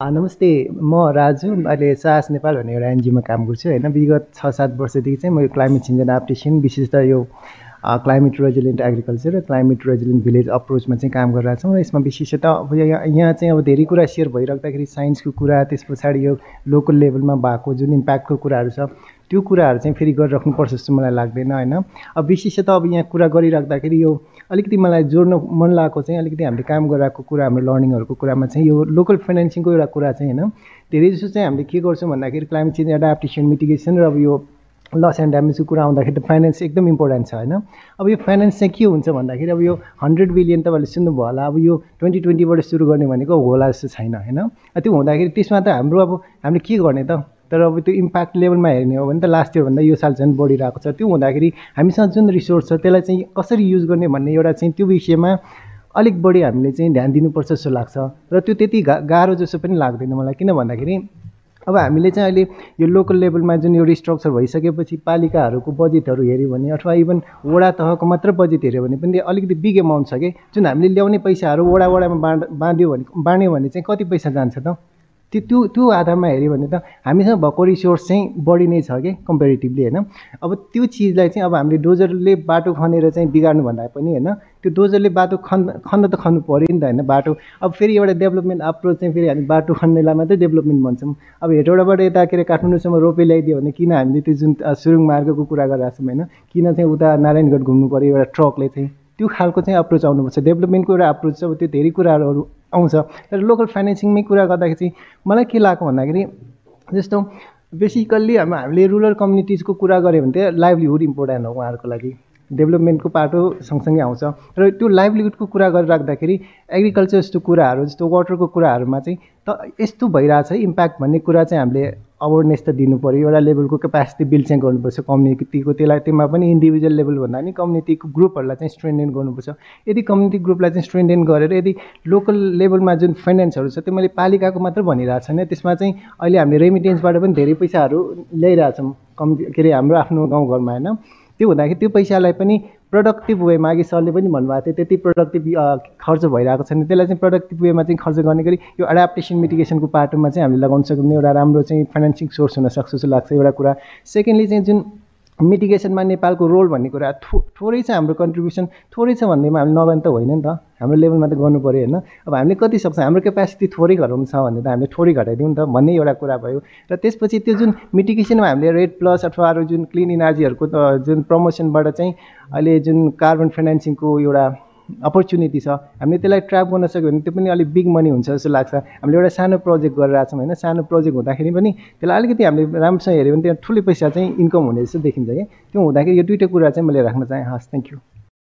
नमस्ते म राजु अहिले साहस नेपाल भन्ने एउटा एनजिओमा काम गर्छु होइन? विगत छ सात वर्षदेखि चाहिँ म यो क्लाइमेट चेन्ज एन्ड एप्टेसन विशेष त यो क्लाइमेट रेजिलियन्ट एग्रिकल्चर र क्लाइमेट रेजिलियन्ट भिलेज अप्रोचमा चाहिँ काम गरिरहेको छौँ र यसमा विशेषतः अब यहाँ यहाँ चाहिँ अब धेरै कुरा सेयर भइराख्दाखेरि साइन्सको कुरा त्यस पछाडि यो लोकल लेभलमा भएको जुन इम्प्याक्टको कुराहरू छ त्यो कुराहरू चाहिँ फेरि गरिराख्नुपर्छ जस्तो मलाई लाग्दैन होइन? अब विशेषतः अब यहाँ कुरा गरिराख्दाखेरि यो अलिकति मलाई जोड्न मन लागेको चाहिँ अलिकति हामीले काम गराएको कुरा हाम्रो लर्निङहरूको कुरामा चाहिँ यो लोकल फाइनेन्सिङको एउटा कुरा चाहिँ होइन? धेरै जस्तो चाहिँ हामीले के गर्छौँ भन्दाखेरि क्लाइमेट चेन्ज एडाप्टेसन मिटिगेसन र अब यो लस एन्ड ड्यामेजको कुरा आउँदाखेरि त फाइनेन्स एकदम इम्पोर्टेन्ट छ होइन? अब यो फाइनेन्स चाहिँ के हुन्छ भन्दाखेरि अब यो हन्ड्रेड बिलियन तपाईँहरूले सुन्नुभयो होला। अब यो ट्वेन्टी ट्वेन्टीबाट सुरु गर्ने भनेको होला जस्तो छैन होइन? त्यो हुँदाखेरि त्यसमा त हाम्रो अब हामीले के गर्ने त? तर अब त्यो इम्प्याक्ट लेभलमा हेर्ने हो भने त लास्ट इयरभन्दा यो साल झन् बढिरहेको छ। त्यो हुँदाखेरि हामीसँग जुन रिसोर्स छ त्यसलाई चाहिँ कसरी युज गर्ने भन्ने एउटा चाहिँ त्यो विषयमा अलिक बढी हामीले चाहिँ ध्यान दिनुपर्छ जस्तो लाग्छ। र त्यो त्यति गा गाह्रो जस्तो पनि लाग्दैन मलाई। किन भन्दाखेरि अब हामीले चाहिँ अहिले यो लोकल लेभलमा जुन यो रिस्ट्रक्चर भइसकेपछि पालिकाहरूको बजेटहरू हेऱ्यो भने अथवा इभन वडा तहको मात्र बजेट हेऱ्यो भने पनि अलिकति बिग एमाउन्ट छ कि? जुन हामीले ल्याउने पैसाहरू वडा वडामा बाँड बाँध्यो भने बाँड्यो भने चाहिँ कति पैसा जान्छ त? त्यो त्यो त्यो आधारमा हेऱ्यो भने त हामीसँग भएको रिसोर्स चाहिँ बढी नै छ कि कम्पेरिटिभली होइन? अब त्यो चिजलाई चाहिँ अब हामीले डोजरले बाटो खनेर चाहिँ बिगार्नु भन्दा पनि होइन? त्यो डोजरले बाटो खन् खन्न त खन्नु पऱ्यो नि त होइन? बाटो अब फेरि एउटा डेभलपमेन्ट अप्रोच चाहिँ फेरि हामी बाटो खन्नेलाई मात्रै डेभलपमेन्ट भन्छौँ। अब हेटौँडाबाट यता के अरे काठमाडौँसम्म रोपे ल्याइदियो भने किन हामीले त्यो जुन सुरुङ मार्गको कुरा गरिरहेको छौँ होइन? किन चाहिँ उता नारायणगढ घुम्नु पऱ्यो एउटा ट्रकले चाहिँ? त्यो खालको चाहिँ अप्रोच आउनुपर्छ। डेभलपमेन्टको एउटा अप्रोच छ अब त्यो धेरै कुराहरू आउँछ। तर लोकल फाइनेन्सिङमै कुरा गर्दाखेरि चाहिँ मलाई के लाग्यो भन्दाखेरि जस्तो बेसिकल्ली अब हामीले रुरल कम्युनिटिजको कुरा गऱ्यो भने चाहिँ लाइभलीहुड इम्पोर्टेन्ट हो उहाँहरूको लागि। डेभलपमेन्टको पाटो सँगसँगै आउँछ। र त्यो लाइभलीहुडको कुरा गरिराख्दाखेरि एग्रिकल्चर जस्तो कुराहरू जस्तो वाटरको कुराहरूमा चाहिँ त यस्तो भइरहेछ इम्प्याक्ट भन्ने कुरा चाहिँ हामीले अवेरनेस त दिनु पऱ्यो एउटा लेभलको क्यापासिटी बिल्ड चाहिँ गर्नुपर्छ कम्युनिटीको त्यसलाई त्यसमा पनि इन्डिभिजुअल लेभल भन्दा पनि कम्युनिटीको ग्रुपहरूलाई चाहिँ स्ट्रेन्डेन गर्नुपर्छ। यदि कम्युनिटी ग्रुपलाई चाहिँ स्ट्रेन्डेन गरेर यदि लोकल लेभलमा जुन फाइनेन्सहरू छ त्यो मैले पालिकाको मात्र भनिरहेको छैन। त्यसमा चाहिँ अहिले हामीले रेमिटेन्सबाट पनि धेरै पैसाहरू ल्याइरहेछौँ। कम् के अरे हाम्रो आफ्नो गाउँघरमा होइन? त्यो हुँदाखेरि त्यो पैसालाई पनि प्रोडक्टिभ वेमा अघि सरले पनि भन्नुभएको थियो त्यति प्रोडक्टिभ खर्च भइरहेको छैन। त्यसलाई चाहिँ प्रोडक्टिभ वेमा चाहिँ खर्च गर्ने गरी यो एडाप्टेसन मिटिगेसनको पाटोमा चाहिँ हामीले लगाउन सक्ने एउटा राम्रो चाहिँ फाइनेन्सिङ सोर्स हुनसक्छ जस्तो लाग्छ एउटा कुरा। सेकेन्डली चाहिँ जुन मिटिगेसनमा नेपालको रोल भन्ने कुरा थो थोरै छ हाम्रो कन्ट्रिब्युसन थोरै छ भन्दैमा हामी नगर्ने त होइन नि त। हाम्रो लेभलमा त गर्नु पऱ्यो होइन। अब हामीले कति सक्छ? हाम्रो क्यापेसिटी थोरै घटाउनु छ भने त हामीले थोरै घटाइदिउँ नि त भन्ने एउटा कुरा भयो। र त्यसपछि त्यो जुन मिटिगेसनमा हामीले रेड प्लस अथवा अरू जुन क्लिन इनर्जीहरूको जुन प्रमोसनबाट चाहिँ अहिले जुन कार्बन फाइनेन्सिङको एउटा अपर्च्युनिटी छ. हामीले त्यसलाई ट्र्याप गर्न सक्यो भने त्यो पनि अलिक बिग मनी हुन्छ जस्तो लाग्छ. हामीले एउटा सानो प्रोजेक्ट गरिरहेको छौँ होइन सानो प्रोजेक्ट हुँदाखेरि पनि त्यसलाई अलिकति हामीले राम्रोसँग हेऱ्यो भने त्यहाँ ठुलो पैसा चाहिँ इन्कम हुने जस्तो देखिन्छ कि त्यो हुँदाखेरि यो दुइटै कुरा चाहिँ मैले राख्न चाहेँ। हस् थ्याङ्क यू